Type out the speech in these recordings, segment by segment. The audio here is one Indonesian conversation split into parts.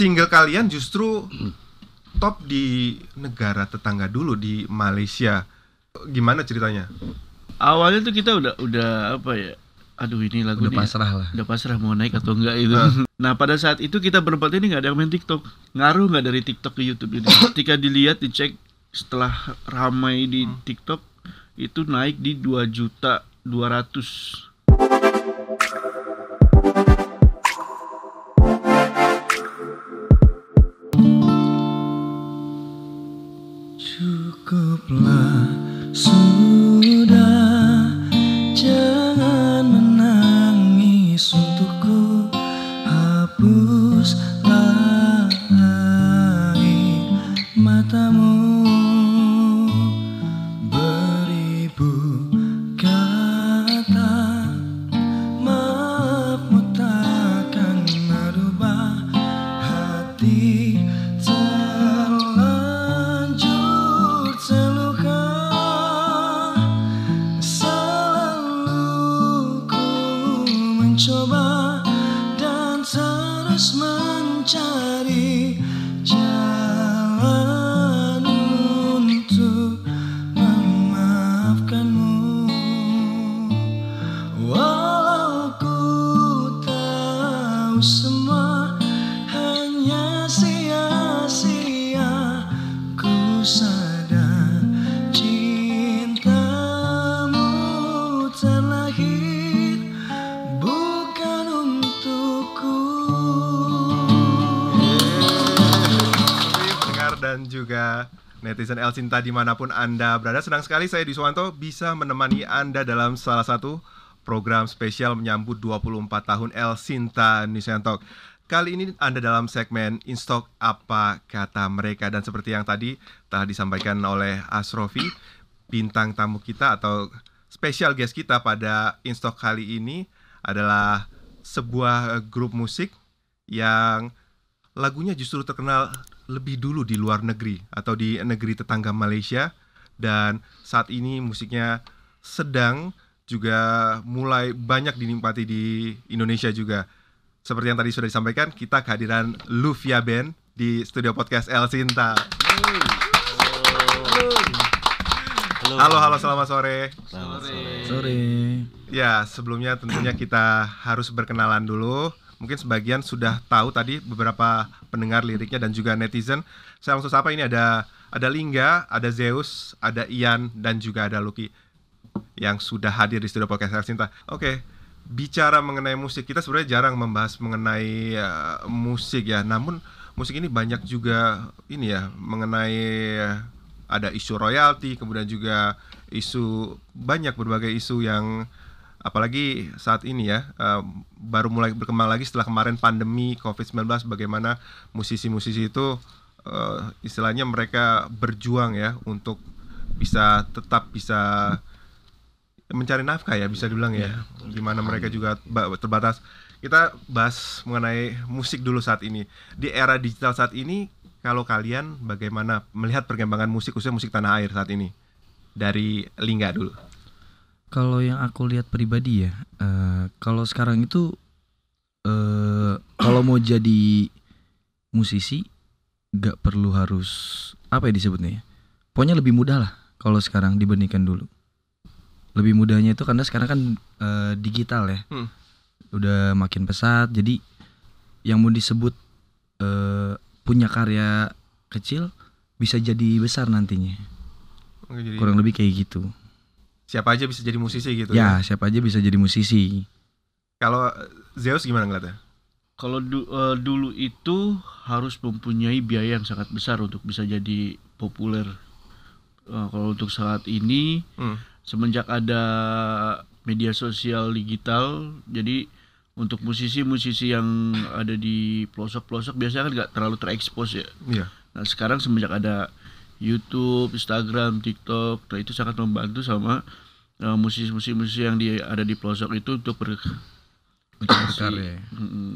single kalian justru top di negara tetangga dulu di Malaysia. Gimana ceritanya? Awalnya tuh kita udah udah apa ya? Aduh ini lagu Udah nih pasrah lah. udah pasrah mau naik atau enggak itu. Nah pada saat itu kita berempat ini nggak ada yang main TikTok. Ngaruh nggak dari TikTok ke YouTube ini? Ketika dilihat dicek setelah ramai di TikTok itu naik di 2 juta 200 Cukuplah sudah netizen El Sinta di mana pun Anda berada. Senang sekali saya Diswanto bisa menemani Anda dalam salah satu program spesial menyambut 24 tahun El Sinta Newsend Talk. Kali ini Anda dalam segmen Instock Apa Kata Mereka dan seperti yang tadi telah disampaikan oleh Asrofi, bintang tamu kita atau spesial guest kita pada Instock kali ini adalah sebuah grup musik yang lagunya justru terkenal lebih dulu di luar negeri atau di negeri tetangga Malaysia dan saat ini musiknya sedang juga mulai banyak dinikmati di Indonesia juga. Seperti yang tadi sudah disampaikan, kita kehadiran Lufia Band di studio podcast El Sinta. Halo, halo, selamat sore. Sore Ya, sebelumnya tentunya kita harus berkenalan dulu. Mungkin sebagian sudah tahu tadi beberapa pendengar liriknya dan juga netizen. Saya langsung sapa ini ada ada Lingga, ada Zeus, ada Ian dan juga ada Lucky yang sudah hadir di studio podcast El Sinta. Oke, bicara mengenai musik kita sebenarnya jarang membahas mengenai eh, musik ya. Namun musik ini banyak juga ini ya mengenai eh, ada isu royalti, kemudian juga isu banyak berbagai isu yang apalagi saat ini ya eh, baru mulai berkembang lagi setelah kemarin pandemi COVID-19 bagaimana musisi-musisi itu eh, istilahnya mereka berjuang ya untuk bisa tetap bisa mencari nafkah ya bisa dibilang ya. Di mana mereka juga ba- terbatas. Kita bahas mengenai musik dulu saat ini. Di era digital saat ini kalau kalian bagaimana melihat perkembangan musik khususnya musik tanah air saat ini? Dari Lingga dulu Kalau yang aku lihat pribadi ya, eh, kalau sekarang itu eh kalau mau jadi musisi gak perlu harus apa ya disebutnya ya. Pokoknya lebih mudah lah kalau sekarang dibandingkan dulu. Lebih mudahnya itu karena sekarang kan eh, digital ya. Hmm. Udah makin pesat jadi yang mau disebut eh, punya karya kecil bisa jadi besar nantinya. Oke, jadi Kurang lebih kayak gitu. Siapa aja bisa jadi musisi gitu Ya, siapa aja bisa jadi musisi. kalau Zeus gimana ngeliatnya Kalau du- eh, dulu itu harus mempunyai biaya yang sangat besar untuk bisa jadi populer. Eh, kalau untuk saat ini Hmm. semenjak ada media sosial digital, jadi untuk musisi-musisi yang ada di pelosok-pelosok biasanya kan nggak terlalu terekspos ya. iya Nah sekarang semenjak ada YouTube, Instagram, TikTok, nah itu sangat membantu sama eh, musisi-musisi yang di, ada di pelosok itu untuk ber, Berkarya.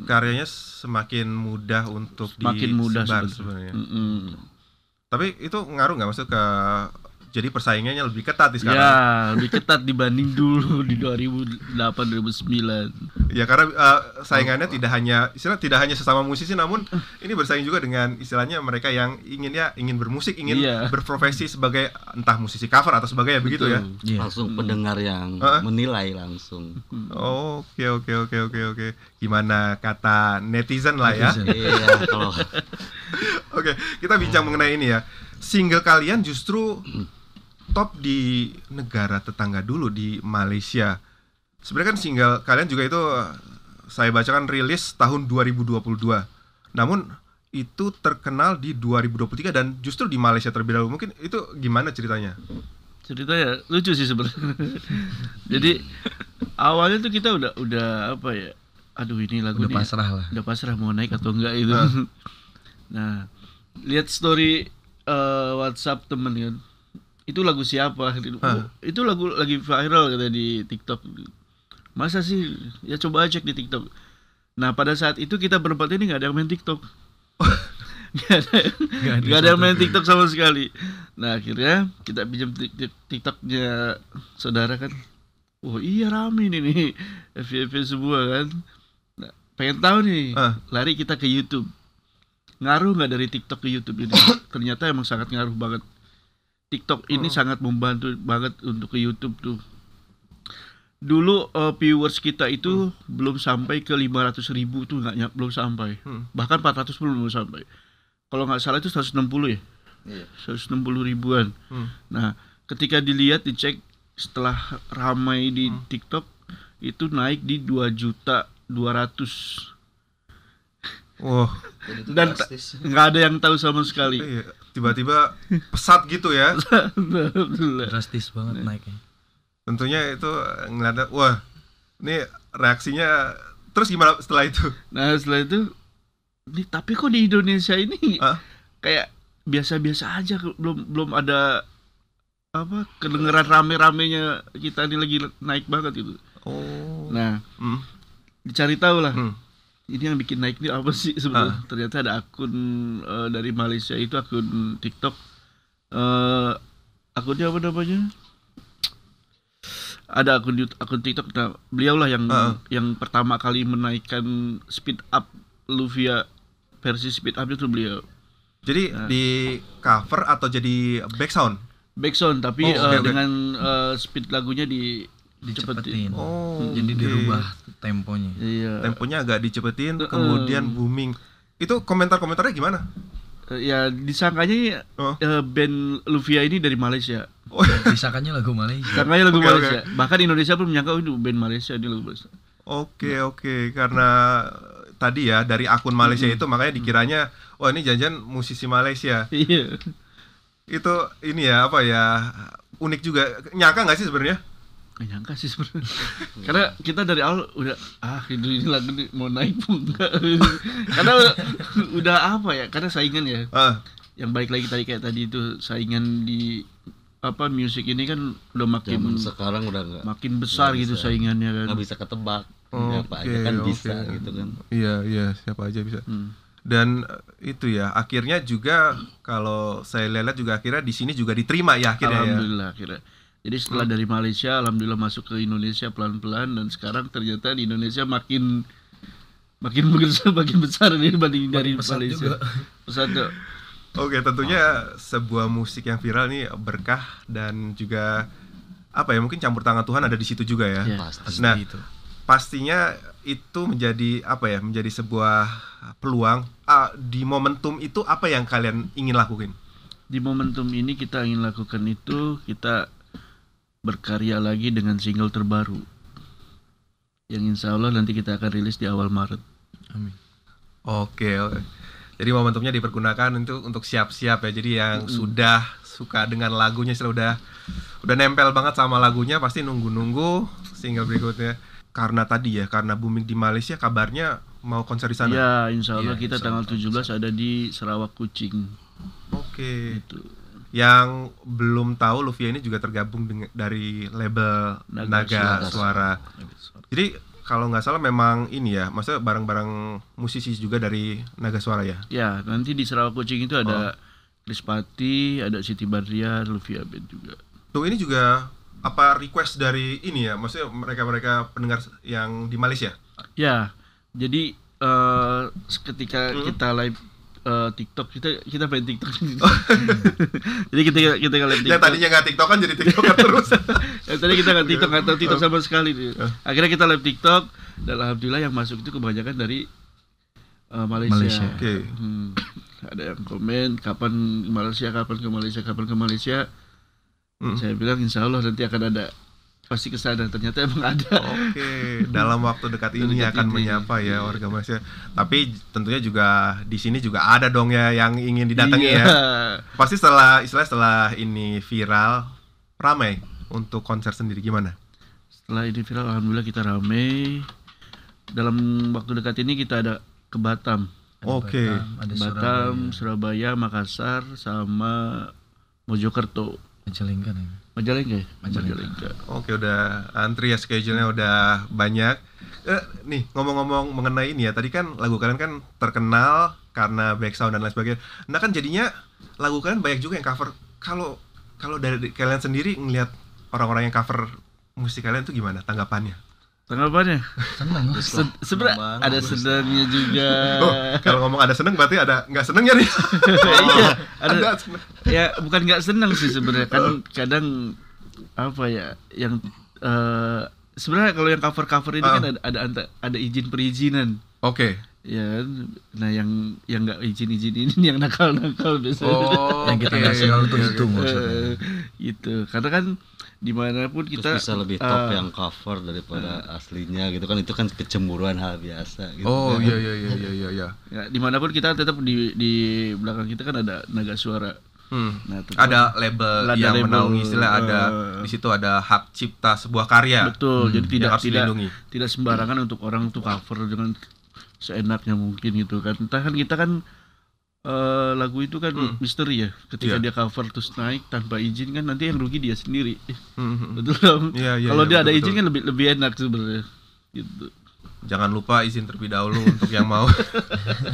Karyanya semakin mudah untuk Makin mudah disebar sebenarnya. Mm-mm. tapi itu ngaruh nggak? Maksud ke jadi persaingannya lebih ketat di sekarang. Ya, lebih ketat dibanding dulu di 2008 2009. Ya karena eh, saingannya tidak hanya istilah tidak hanya sesama musisi namun ini bersaing juga dengan istilahnya mereka yang ingin ya ingin bermusik, ingin Iya. berprofesi sebagai entah musisi cover atau sebagainya begitu ya. Betul. Iya. langsung pendengar yang Heeh. menilai langsung Oke oke oke oke oke. Gimana kata netizen lah ya? Iya kalau Oke, kita bincang mengenai ini ya. Single kalian justru top di negara tetangga dulu di Malaysia. Sebenarnya kan single kalian juga itu saya bacakan rilis tahun 2022. Namun itu terkenal di 2023 dan justru di Malaysia terlebih dahulu. Mungkin itu gimana ceritanya? Ceritanya lucu sih sebenarnya. Jadi awalnya tuh kita udah udah apa ya? Aduh ini lagu Udah nih pasrah lah. udah pasrah mau naik atau enggak itu. Ah. nah, lihat story eh, WhatsApp temen kan. Itu lagu siapa? Oh, itu lagu lagi viral katanya di TikTok. Masa sih? Ya coba cek di TikTok. Nah, pada saat itu kita berempat ini nggak ada yang main TikTok. Nggak ada, Nggak ada yang main. TikTok sama sekali. Nah, akhirnya kita pinjam tik- tik- TikToknya saudara kan. Oh iya rame nih nih FVP semua kan. Nah, pengen tahu nih, lari kita ke YouTube. Ngaruh nggak dari TikTok ke YouTube ini? Ternyata emang sangat ngaruh banget. TikTok ini Hmm. sangat membantu banget untuk ke YouTube tuh. Dulu eh, viewers kita itu belum sampai ke 500 ribu tuh nggak belum sampai. Hmm. Bahkan 400 pun belum sampai. Kalau nggak salah itu 160 ya? Iya. 160 ribuan. Hmm. Nah, ketika dilihat dicek setelah ramai di Hmm. TikTok itu naik di 2 juta 200 Wah, dan itu Dan nggak ada yang tahu sama sekali. iya. tiba-tiba pesat gitu ya. Drastis banget naiknya. Tentunya itu ngeliatnya, wah, ini reaksinya terus gimana setelah itu? Nah setelah itu, nih tapi kok di Indonesia ini Hah? kayak biasa-biasa aja, belum belum ada apa kedengeran rame-ramenya kita ini lagi naik banget gitu. Oh. Nah Hmm. dicari tahu lah, Hmm. Ini yang bikin naik ini apa sih sebenarnya? Ternyata ada akun eh, dari Malaysia itu akun TikTok, eh akunnya apa namanya? Ada akun YouTube- akun TikTok, nah, beliau lah yang Heeh. yang pertama kali menaikkan speed up Luvia versi speed up itu beliau. Jadi Nah. di cover atau jadi background? Backsound tapi Oh, oke, eh, oke. dengan eh, speed lagunya di Dicepetin. Oh, Jadi oke. dirubah temponya. Iya. Temponya agak dicepetin, Heeh. kemudian booming. Itu komentar-komentarnya gimana? Eh, ya disangkanya Oh. eh, band Luvia ini dari Malaysia. Oh, Disangkanya lagu Malaysia. Sangkanya lagu oke. Malaysia. Bahkan Indonesia pun menyangka oh, itu band Malaysia ini lagu Malaysia. Oke oke karena tadi ya dari akun Malaysia itu makanya dikiranya wah ini janjian musisi Malaysia Iya. itu ini ya apa ya unik juga nyangka nggak sih sebenarnya Gak nyangka sih sebenarnya. Karena kita dari awal udah ah ini, ini lagu ini mau naik pun enggak. Karena udah, udah apa ya? Karena saingan ya. ah Yang baik lagi tadi kayak tadi itu saingan di apa musik ini kan udah makin zaman sekarang udah nggak makin besar gitu bisa. saingannya kan. nggak bisa ketebak Oke, apa aja kan bisa oke. gitu kan iya iya siapa aja bisa Hmm. dan eh, itu ya akhirnya juga kalau saya lihat juga akhirnya di sini juga diterima ya akhirnya ya Alhamdulillah akhirnya. Jadi setelah dari Malaysia, alhamdulillah masuk ke Indonesia pelan-pelan dan sekarang ternyata di Indonesia makin makin besar, makin besar dibanding dari pesat Malaysia. juga. Pesat tuh. Oke, tentunya sebuah musik yang viral nih berkah dan juga apa ya mungkin campur tangan Tuhan ada di situ juga ya. Ya. pasti Pasti Nah, itu. Pastinya itu menjadi apa ya? Menjadi sebuah peluang Ah, di momentum itu apa yang kalian ingin lakukan? Di momentum ini kita ingin lakukan itu kita berkarya lagi dengan single terbaru. Yang insya Allah nanti kita akan rilis di awal Maret. Amin. Oke, oke. Jadi momentumnya dipergunakan untuk untuk siap-siap ya. Jadi yang sudah suka dengan lagunya sudah udah udah nempel banget sama lagunya pasti nunggu-nunggu single berikutnya. Karena tadi ya, karena booming di Malaysia kabarnya mau konser di sana. Ya, insya Allah Iya, kita insya tanggal Allah, 17 ada di Sarawak Kucing. Oke. Itu. Yang belum tahu Luvia ini juga tergabung dengan dari label Naga Naga, Suara. Suara. Jadi kalau nggak salah memang ini ya, maksudnya barang-barang musisi juga dari Naga Suara ya. Ya, nanti di Sarawak Kucing itu ada Krispati, ada Siti Badriah, Luvia Band juga. Tuh ini juga apa request dari ini ya? Maksudnya mereka-mereka pendengar yang di Malaysia? Ya, jadi eh ketika Hmm. kita live eh, TikTok kita kita main TikTok. jadi ketika kita live Yang TikTok, tadinya nggak TikTokan jadi TikTokan terus. yang tadi kita nggak TikTok atau TikTok sama sekali. Eh. Akhirnya kita live TikTok dan alhamdulillah yang masuk itu kebanyakan dari eh, Malaysia. Malaysia. Oke. Hmm. Ada yang komen kapan ke Malaysia, kapan ke Malaysia, kapan ke Malaysia. Hmm. Saya bilang insya Allah nanti akan ada pasti ke sana. Ternyata emang ada. Oke, dalam waktu dekat ini Dekat akan ini. menyapa ya warga Malaysia. Tapi tentunya juga di sini juga ada dong ya yang ingin didatangi Iya. ya. Pasti setelah istilah setelah ini viral ramai untuk konser sendiri gimana? Setelah ini viral, alhamdulillah kita rame. Dalam waktu dekat ini kita ada ke Batam, Oke. Batam, ada Batam, Surabaya, Surabaya, Makassar, sama Mojokerto. Majalengka nih. Majalengka? Majalengka. Majalengka. Oke, udah antri ya schedule-nya udah banyak. Eh, nih ngomong-ngomong mengenai ini ya, tadi kan lagu kalian kan terkenal karena back sound dan lain sebagainya. Nah kan jadinya lagu kalian banyak juga yang cover. Kalau kalau dari kalian sendiri ngelihat orang-orang yang cover musik kalian itu gimana tanggapannya? Tanggapannya? Seneng lah. Se- Sebenarnya Bang, ada bagus. senangnya juga. Oh, kalau ngomong ada seneng berarti ada nggak senengnya nih. Iya, ada ada seneng. ya bukan nggak senang sih sebenarnya kan kadang apa ya yang eh, sebenarnya kalau yang cover cover ini Ah. kan ada ada anta- ada izin perizinan Oke. ya kan? nah yang yang nggak izin izin ini yang nakal nakal biasanya Oh, Yang kita nggak senang itu maksudnya. Eh, gitu karena kan di mana pun Terus kita bisa lebih top eh, yang cover daripada aslinya gitu kan itu kan kecemburuan hal biasa gitu. Oh kan. iya iya iya iya iya. iya. ya, di mana pun kita tetap di di belakang kita kan ada naga suara Hmm. nah tetap- Ada label Ada yang label, menaungi istilah ada eh. di situ ada hak cipta sebuah karya. betul jadi tidak harus tidak dilindungi. tidak sembarangan untuk orang tuh cover dengan seenaknya mungkin gitu kan entah kan kita kan eh, lagu itu kan Hmm. misteri ya ketika Iya. dia cover terus naik tanpa izin kan nanti yang rugi dia sendiri Hmm, hmm, hmm. betul Iya, iya, kalau iya, dia ada betul, izin betul. kan lebih lebih enak sebenarnya gitu Jangan lupa izin terlebih dahulu untuk yang mau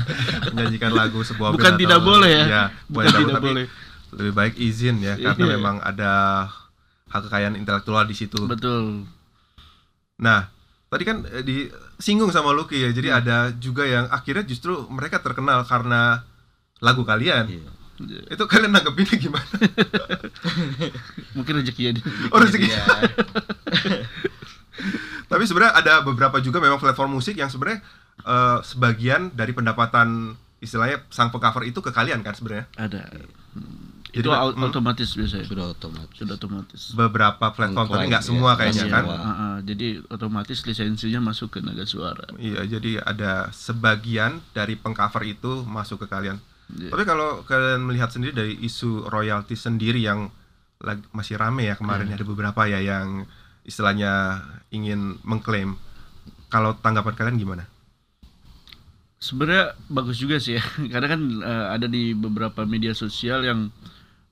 menyanyikan lagu sebuah Bukan band tidak atau- boleh ya. Iya, Bukan tidak tapi boleh. lebih baik izin ya karena Iya. memang ada hak kekayaan intelektual di situ. betul Nah, tadi kan eh, disinggung sama Lucky ya. Jadi Hmm. ada juga yang akhirnya justru mereka terkenal karena lagu kalian. Iya. Itu kalian nanggepinnya gimana? mungkin rezeki ya. Oh, rezeki. Tapi sebenarnya ada beberapa juga memang platform musik yang sebenarnya eh, sebagian dari pendapatan istilahnya sang pengcover itu ke kalian kan sebenarnya. ada Hmm. Jadi, itu hmm. otomatis biasanya Sudah otomatis. sudah otomatis Beberapa platform tapi Mengklaim, nggak ya. semua kayaknya Iya, kan. Ah, ah, jadi otomatis lisensinya masuk ke naga suara Iya, jadi ada sebagian dari pengcover itu masuk ke kalian. Iya. Tapi kalau kalian melihat sendiri dari isu royalti sendiri yang lag- masih rame ya kemarin Iya. ada beberapa ya yang istilahnya ingin mengklaim. Kalau tanggapan kalian gimana? sebenarnya bagus juga sih ya karena kan eh, ada di beberapa media sosial yang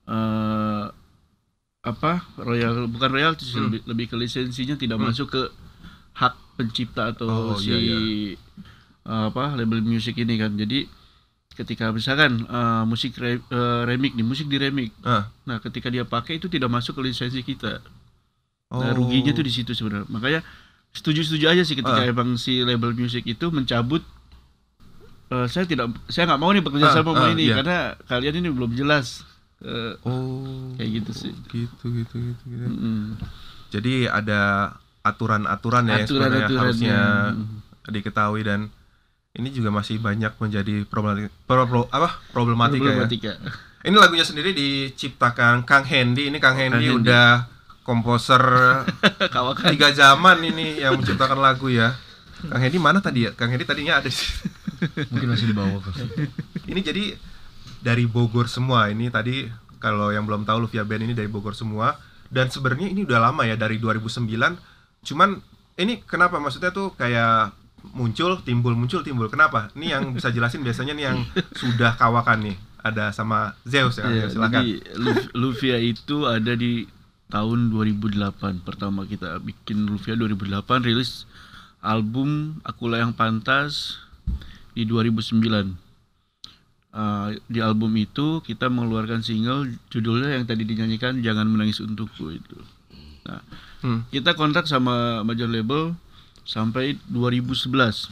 eh, apa royal bukan royalti Hmm. lebih lebih ke lisensinya tidak Hmm. masuk ke hak pencipta atau Oh, si iya, eh, apa label musik ini kan jadi ketika misalkan eh, musik re- eh, remix nih musik di remix Ah. nah ketika dia pakai itu tidak masuk ke lisensi kita nah Oh. ruginya tuh di situ sebenarnya makanya setuju setuju aja sih ketika Ah. emang si label musik itu mencabut eh, saya tidak saya nggak mau nih bekerja Ah, sama ah, ini iya. karena kalian ini belum jelas Eh, Oh. Kayak gitu sih. Gitu gitu gitu. gitu. mm, Jadi ada aturan-aturan ya yang sebenarnya aturan-aturannya. harusnya Mm. diketahui dan ini juga masih banyak menjadi problematika, pro- pro- apa problematika, ya. Problematika. Ini lagunya sendiri diciptakan Kang Hendy. Ini Kang Hendy Hendy. udah komposer Kawakan. tiga zaman ini yang menciptakan lagu ya. Kang Hendy mana tadi ya? Kang Hendy tadinya ada situ. Mungkin masih di bawah. Ini jadi dari Bogor semua. Ini tadi kalau yang belum tahu Luvia Band ini dari Bogor semua dan sebenarnya ini udah lama ya dari 2009. Cuman ini kenapa maksudnya tuh kayak muncul timbul muncul timbul kenapa? Ini yang bisa jelasin biasanya nih yang sudah kawakan nih. Ada sama Zeus ya. Iya, silakan. jadi Luvia itu ada di tahun 2008 pertama kita bikin Luvia 2008 rilis album Akulah yang Pantas di 2009 Uh, di album itu kita mengeluarkan single judulnya yang tadi dinyanyikan Jangan Menangis Untukku itu. Nah, Hmm. kita kontrak sama major label sampai 2011.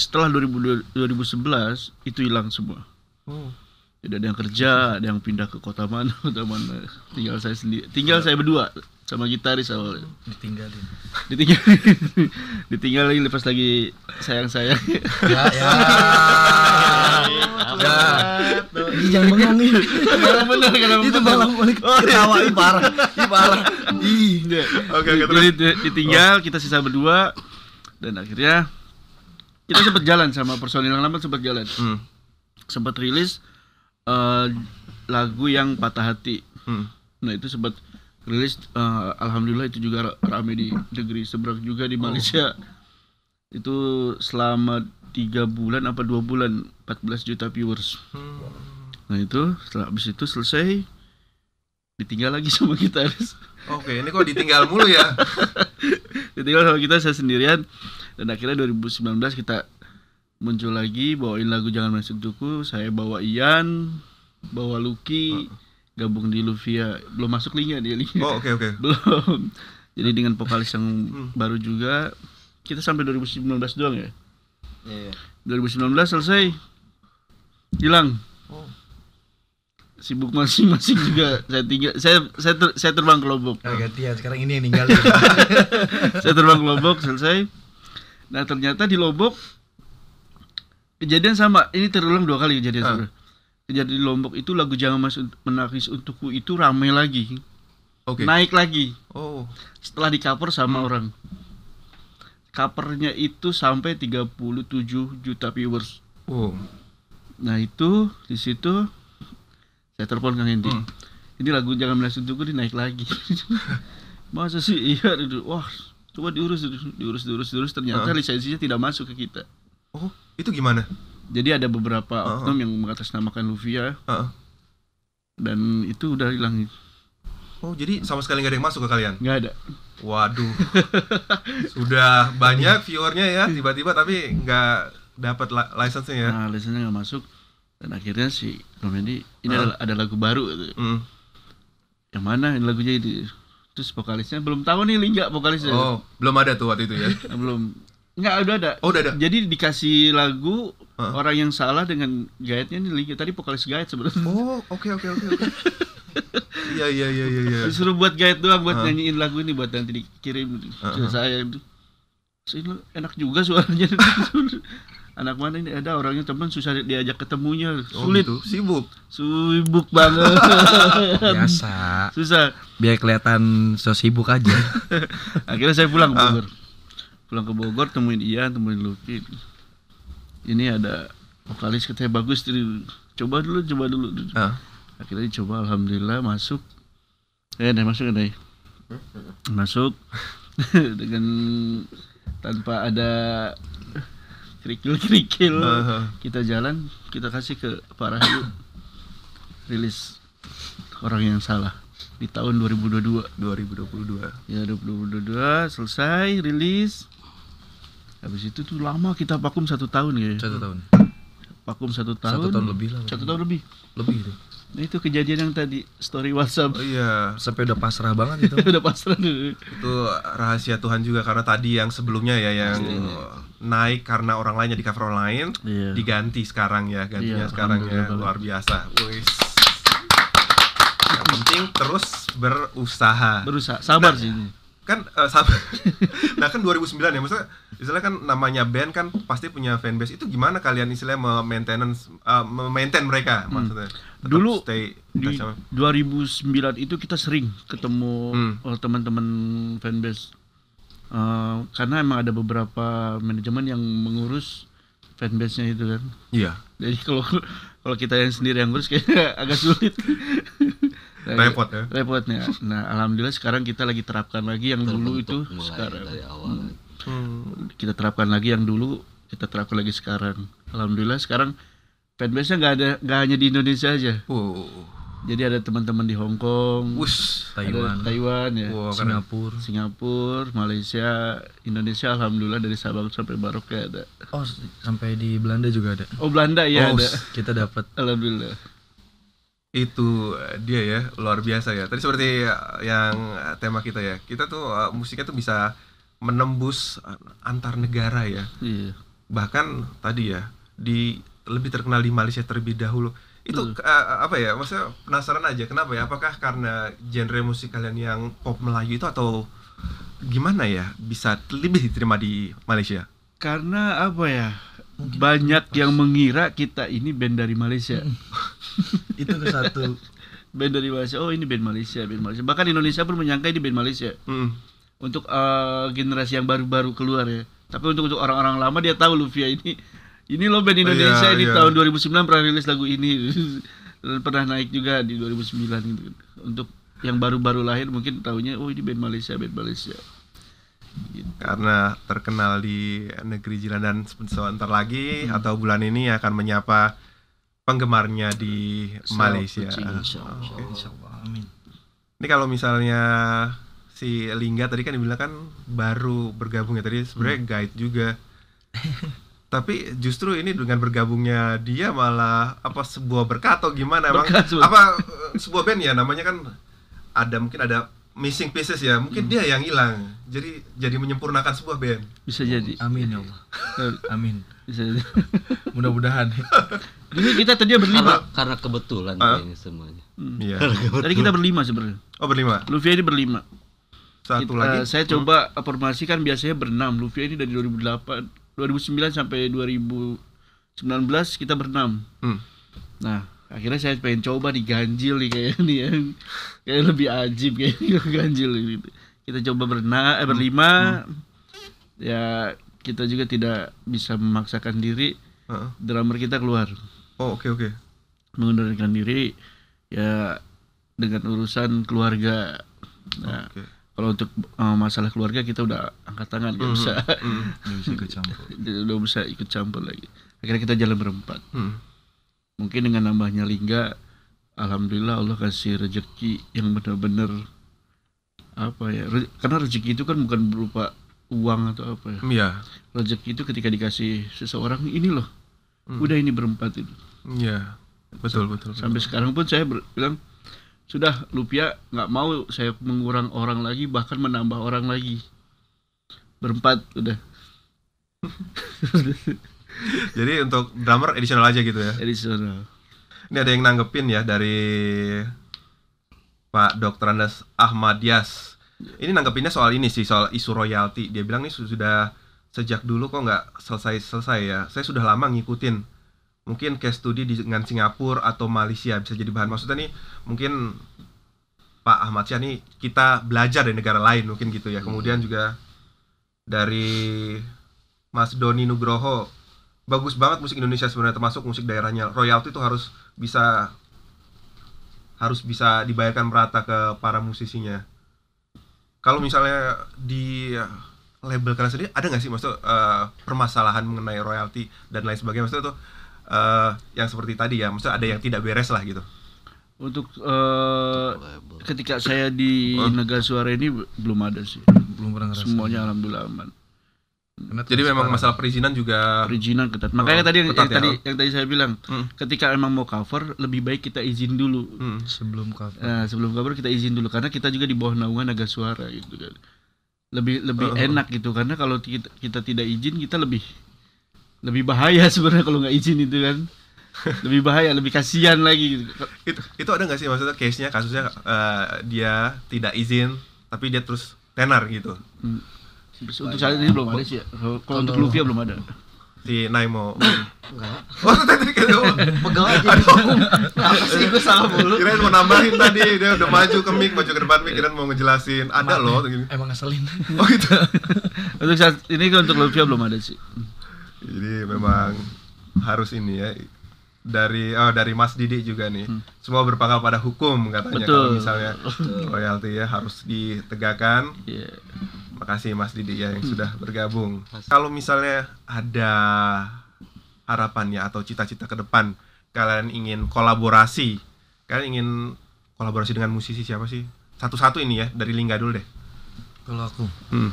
Setelah 2000 2011 itu hilang semua. Oh. Jadi ada yang kerja, ada yang pindah ke kota mana, kota mana. Tinggal saya sendiri. Tinggal saya berdua sama gitaris awalnya. Ditinggalin. Ditinggalin. Ditinggalin lepas lagi sayang-sayang. Ya, ya. ya. Ih, jangan bengong nih. Kenapa benar kenapa Itu benar? malam balik ketawa ih parah. Ih parah. Ih. Iya. Oke, ditinggal kita sisa berdua dan akhirnya kita sempat jalan sama personil yang lama sempat jalan. Hmm. Sempat rilis eh, lagu yang patah hati. Hmm. Nah itu sempat rilis eh, alhamdulillah itu juga ra- rame di negeri seberang juga di Malaysia. Itu selama tiga bulan apa dua bulan 14 juta viewers. Hmm. Nah itu setelah habis itu selesai ditinggal lagi sama gitaris. Oke, ini kok ditinggal mulu ya? ditinggal sama kita saya sendirian dan akhirnya 2019 kita muncul lagi bawain lagu Jangan Masuk Untukku saya bawa Ian bawa Lucky gabung di Luvia belum masuk linknya dia linknya Oh, oke oke. belum jadi dengan vokalis yang Hmm. baru juga kita sampai 2019 doang ya Iya. 2019 selesai hilang. Sibuk masing-masing juga saya tinggal saya saya ter- saya terbang ke Lombok Nah, gantian sekarang ini yang ninggalin. saya terbang ke Lombok selesai nah ternyata di Lombok kejadian sama ini terulang dua kali kejadian sebenarnya. kejadian di Lombok itu lagu jangan masuk menangis untukku itu ramai lagi Oke. naik lagi Oh. setelah di cover sama Hmm. orang covernya itu sampai 37 juta viewers Oh. nah itu di situ saya telepon Kang Hendy Hmm. ini lagu jangan menangis untukku dinaik lagi masa sih iya itu wah coba diurus diurus diurus diurus ternyata Ah. lisensinya tidak masuk ke kita Oh, itu gimana? jadi ada beberapa Ah. oknum yang mengatasnamakan Luvia Heeh. dan itu udah hilang Oh, jadi sama sekali nggak ada yang masuk ke kalian? nggak ada Waduh. Sudah banyak viewernya ya tiba-tiba tapi nggak dapat li- license-nya ya. nah lisensinya nggak masuk dan akhirnya si Komedi ini Ah. ada, ada lagu baru gitu. Hmm. yang mana ini lagunya ini terus vokalisnya belum tahu nih Lingga vokalisnya Oh, belum ada tuh waktu itu ya. Belum nggak udah ada Oh, udah ada. jadi dikasih lagu Hah? orang yang salah dengan gaetnya nih Lingga tadi vokalis gaet sebenarnya Oh, oke oke oke oke. Iya iya iya iya iya. disuruh buat gaet doang buat Hah? nyanyiin lagu ini buat nanti dikirim ke Hah? saya itu enak juga suaranya anak mana ini ada orangnya teman susah diajak ketemunya Oh, sulit gitu. Sibuk. sibuk banget Biasa. susah Biar kelihatan so sibuk aja. akhirnya saya pulang ke Ah. Bogor pulang ke Bogor temuin Ian temuin Lucky ini ada vokalis katanya bagus tuh. coba dulu coba dulu Ah. akhirnya dicoba alhamdulillah masuk eh nih masuk nih masuk dengan tanpa ada kerikil kerikil Aha. kita jalan kita kasih ke Pak Rahayu rilis orang yang salah di tahun 2022 2022. ya 2022 selesai rilis habis itu tuh lama kita vakum satu tahun ya Satu tahun. vakum satu tahun Satu tahun lebih lah. satu tahun lebih Lebih deh. Nah itu kejadian yang tadi story WhatsApp Oh iya, Sampai udah pasrah banget itu. udah pasrah dulu itu rahasia Tuhan juga karena tadi yang sebelumnya ya yang naik karena orang lainnya di cover orang lain Iya. diganti sekarang ya gantinya Iya, sekarang ya luar biasa. Wis. Yang penting terus berusaha. berusaha sabar Nah, sih kan eh, sama. Nah kan 2009 ya maksudnya istilahnya kan namanya band kan pasti punya fanbase. Itu gimana kalian istilahnya maintenance maintain mereka maksudnya? Tetap Hmm. Dulu stay di sama- 2009 itu kita sering ketemu Hmm. oh, teman-teman fanbase. Eh, karena emang ada beberapa manajemen yang mengurus fanbase-nya itu kan. Iya. Jadi kalau kalau kita yang sendiri yang ngurus kayaknya agak sulit repot ya repotnya nah alhamdulillah sekarang kita lagi terapkan lagi yang dulu itu sekarang dari awal Hmm. kita terapkan lagi yang dulu kita terapkan lagi sekarang alhamdulillah sekarang fanbase nya nggak ada nggak hanya di Indonesia aja Uh, Jadi ada teman-teman di Hong Kong, Wush. Taiwan, ada Taiwan ya, Wow. Singapura. Singapura, Malaysia, Indonesia alhamdulillah dari Sabang sampai Maroke ada. Oh, sampai di Belanda juga ada. Oh Belanda ya Oh, ada. Kita dapat Alhamdulillah. Itu eh, dia ya, luar biasa ya. Tadi seperti eh, yang eh, tema kita ya. Kita tuh musiknya tuh bisa menembus antar negara ya. Iya. Bahkan tadi ya di lebih terkenal di Malaysia terlebih dahulu. Itu eh, apa ya? Maksudnya penasaran aja kenapa ya? Apakah karena genre musik kalian yang pop Melayu itu atau gimana ya bisa lebih diterima di Malaysia? Karena apa ya? Banyak yang mengira kita ini band dari Malaysia. itu ke satu. band dari Malaysia. Oh, ini band Malaysia, band Malaysia. Bahkan Indonesia pun menyangka ini band Malaysia. Hmm. Untuk eh, generasi yang baru-baru keluar ya. Tapi untuk untuk orang-orang lama dia tahu Luvia ini ini loh band Indonesia Iya, ini iya. tahun 2009 pernah rilis lagu ini dan pernah naik juga di 2009 gitu. Untuk yang baru-baru lahir mungkin tahunya oh ini band Malaysia, band Malaysia. Karena terkenal di negeri jiran dan sebentar lagi atau bulan ini akan menyapa penggemarnya di Malaysia. insya Oke. Insyaallah. Amin. Ini kalau misalnya si Lingga tadi kan dibilang kan baru bergabung ya tadi sebenarnya guide juga. Tapi justru ini dengan bergabungnya dia malah apa sebuah berkah atau gimana emang sebenarnya. apa eh, sebuah band ya namanya kan ada mungkin ada missing pieces ya mungkin dia yang hilang jadi jadi menyempurnakan sebuah band Bisa jadi. Amin ya Allah. Amin. Bisa jadi. Mudah-mudahan. Dulu kita tadi karena berlima. karena kebetulan Ah. kayaknya semuanya iya Tadi kita berlima sebenarnya. oh berlima Luvia ini berlima. satu Kita- lagi saya coba formasi kan biasanya berenam. Luvia ini dari 2008, 2009 sampai 2019 kita berenam. Hmm. Nah, akhirnya saya pengen coba nih ganjil nih kayak nih ya. Kayak lebih ajib kayak ganjil gitu. Kita coba berena eh, berlima. Ya kita juga tidak bisa memaksakan diri. Heeh. Drummer kita keluar oh oke oke mengundurkan diri ya dengan urusan keluarga. Nah, oke kalau untuk uh, masalah keluarga kita udah angkat tangan nggak usah Hmm. Nggak bisa ikut campur. udah bisa ikut campur lagi akhirnya kita jalan berempat Hmm. Mungkin dengan nambahnya lingga alhamdulillah Allah kasih rezeki yang benar-benar apa ya re- karena rezeki itu kan bukan berupa uang atau apa ya. Iya. Rezeki itu ketika dikasih seseorang ini loh Hmm. udah ini berempat itu iya betul betul, betul. sampai sekarang pun saya ber- bilang sudah Lupia nggak mau saya mengurang orang lagi bahkan menambah orang lagi. Berempat udah jadi untuk drummer additional aja gitu ya additional Ini ada yang nanggepin ya dari Pak Dr. Andes Ahmad Yas. Ini nanggepinnya soal ini sih, soal isu royalti. Dia bilang ini su- sudah sejak dulu kok nggak selesai-selesai ya. Saya sudah lama ngikutin. Mungkin case studi di- dengan Singapura atau Malaysia bisa jadi bahan. Maksudnya nih mungkin Pak Ahmad Syah nih kita belajar dari negara lain mungkin gitu ya. Kemudian juga dari Mas Doni Nugroho bagus banget musik Indonesia sebenarnya termasuk musik daerahnya. Royalti itu harus bisa harus bisa dibayarkan merata ke para musisinya. Kalau misalnya di label kalian sendiri ada nggak sih maksud eh, permasalahan mengenai royalti dan lain sebagainya maksudnya tuh eh, yang seperti tadi ya maksudnya ada yang tidak beres lah gitu. untuk Label. ketika saya di Oh. negara suara ini be- belum ada sih Belum pernah ngerasain. semuanya alhamdulillah aman Karena Jadi memang masalah perizinan juga perizinan ketat makanya Oh, tadi yang, ketat yang ya, tadi yang tadi saya bilang Hmm. ketika emang mau cover lebih baik kita izin dulu hmm, sebelum cover. Nah, sebelum cover kita izin dulu karena kita juga di bawah naungan naga suara gitu kan. Lebih lebih Oh. enak gitu karena kalau kita, kita tidak izin kita lebih lebih bahaya sebenarnya kalau nggak izin itu kan. lebih bahaya, lebih kasihan lagi gitu. itu itu ada nggak sih maksudnya case-nya kasusnya eh, dia tidak izin tapi dia terus tenar gitu. Hmm. Untuk saat ini belum ada sih. ya. Kalau kalau untuk Luvia belum ada. Si Naimo. enggak oh tadi kan pegal aja apa sih gue salah mulu Kirain mau nambahin tadi dia udah maju ke mic, maju ke depan mic, kirain mau ngejelasin. Ada loh gini. Emang ngeselin. Oh gitu. Untuk saat ini kan untuk Luvia belum ada sih. Jadi memang harus ini ya dari oh dari Mas Didi juga nih. Semua berpangkal pada hukum katanya kalau Betul. misalnya royalti ya harus ditegakkan. Iya. Makasih Mas Didi ya yang sudah bergabung. Kalau misalnya ada harapannya atau cita-cita ke depan kalian ingin kolaborasi Kalian ingin kolaborasi dengan musisi siapa sih? Satu-satu ini ya, dari Lingga dulu deh. Kalau aku, Hmm.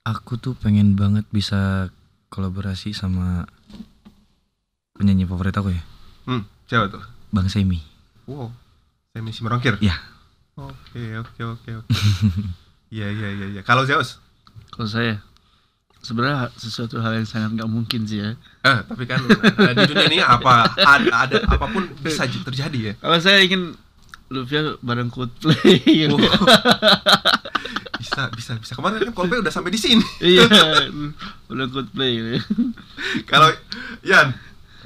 aku tuh pengen banget bisa kolaborasi sama penyanyi favorit aku ya, Hmm, siapa tuh? Bang Semi. Wow, saya misi merongkir. Ya. Oke, oke, oke, oke. Iya, iya, iya, iya. Kalau Zeus? Kalau saya sebenarnya sesuatu hal yang sangat nggak mungkin sih ya. Eh, tapi kan eh, di dunia ini apa ada, ada apa pun bisa terjadi ya. Kalau saya ingin Luvia bareng Coldplay. gitu. Wow. bisa, bisa, bisa. Kemarin kan Coldplay udah sampai di sini. iya, bareng Coldplay. gitu. Kalau Yan,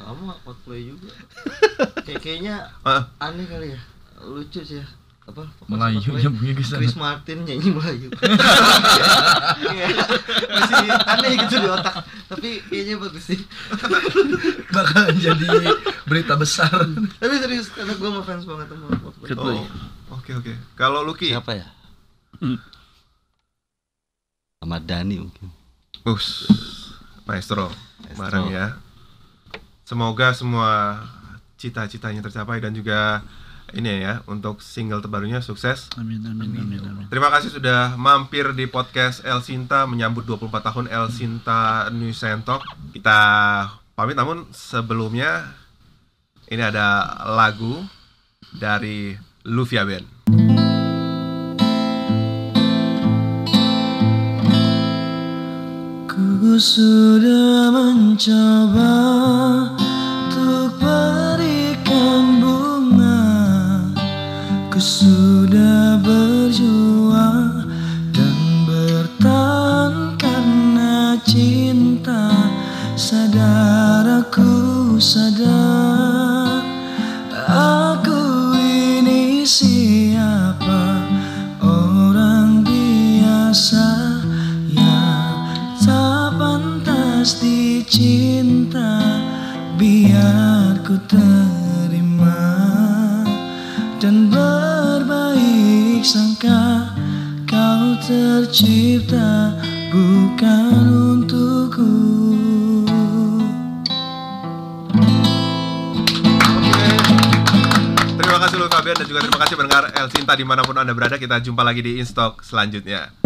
Kamu cosplay juga. Kayak kayaknya eh, aneh kali ya. Lucu sih ya. Apa? Melayu nyambungnya ke sana. Chris Martin nyanyi Melayu. Iya. Masih aneh gitu di otak. Tapi kayaknya bagus sih. Bakalan jadi berita besar. Tapi serius karena gue ngefans banget sama Coldplay. Oh, oke, oke. Kalau Lucky, Siapa ya? Hmm. Ahmad Dhani mungkin. Us, maestro, Maestro. bareng ya. Semoga semua cita-citanya tercapai dan juga ini ya untuk single terbarunya sukses. Amin, amin, amin, amin. Terima kasih sudah mampir di podcast El Sinta menyambut 24 tahun El Sinta News and Talk. Kita pamit namun sebelumnya ini ada lagu dari Luvia Band. Ku sudah mencoba untuk sudah berjuang dan bertahan karena cinta. Sadar aku sadar Sinta di mana pun anda berada. Kita jumpa lagi di Instock selanjutnya.